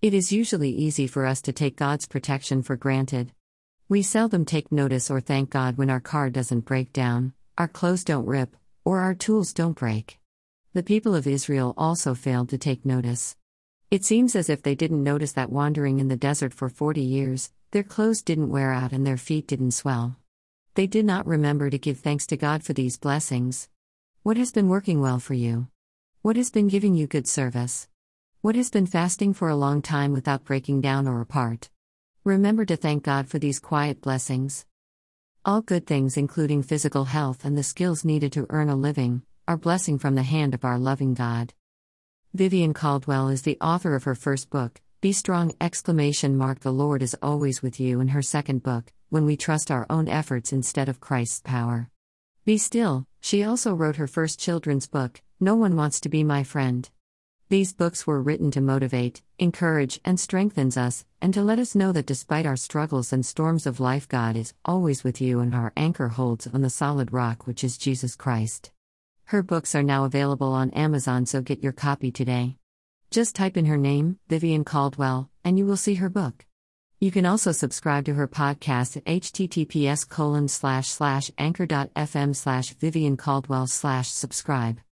It is usually easy for us to take God's protection for granted. We seldom take notice or thank God when our car doesn't break down, our clothes don't rip, or our tools don't break. The people of Israel also failed to take notice. It seems as if they didn't notice that wandering in the desert for 40 years, their clothes didn't wear out and their feet didn't swell. They did not remember to give thanks to God for these blessings. What has been working well for you? What has been giving you good service? What has been fasting for a long time without breaking down or apart? Remember to thank God for these quiet blessings. All good things, including physical health and the skills needed to earn a living, are blessing from the hand of our loving God. Vivienne Caldwell is the author of her first book, Be Strong! Exclamation mark The Lord is always with you in her second book, When We Trust Our Own Efforts Instead of Christ's Power. Be Still, she also wrote her first children's book, No One Wants to Be My Friend. These books were written to motivate, encourage, and strengthens us, and to let us know that despite our struggles and storms of life, God is always with you and our anchor holds on the solid rock which is Jesus Christ. Her books are now available on Amazon, so get your copy today. Just type in her name, Vivienne Caldwell, and you will see her book. You can also subscribe to her podcast at https colon slash slash anchor.fm slash Vivienne Caldwell slash subscribe.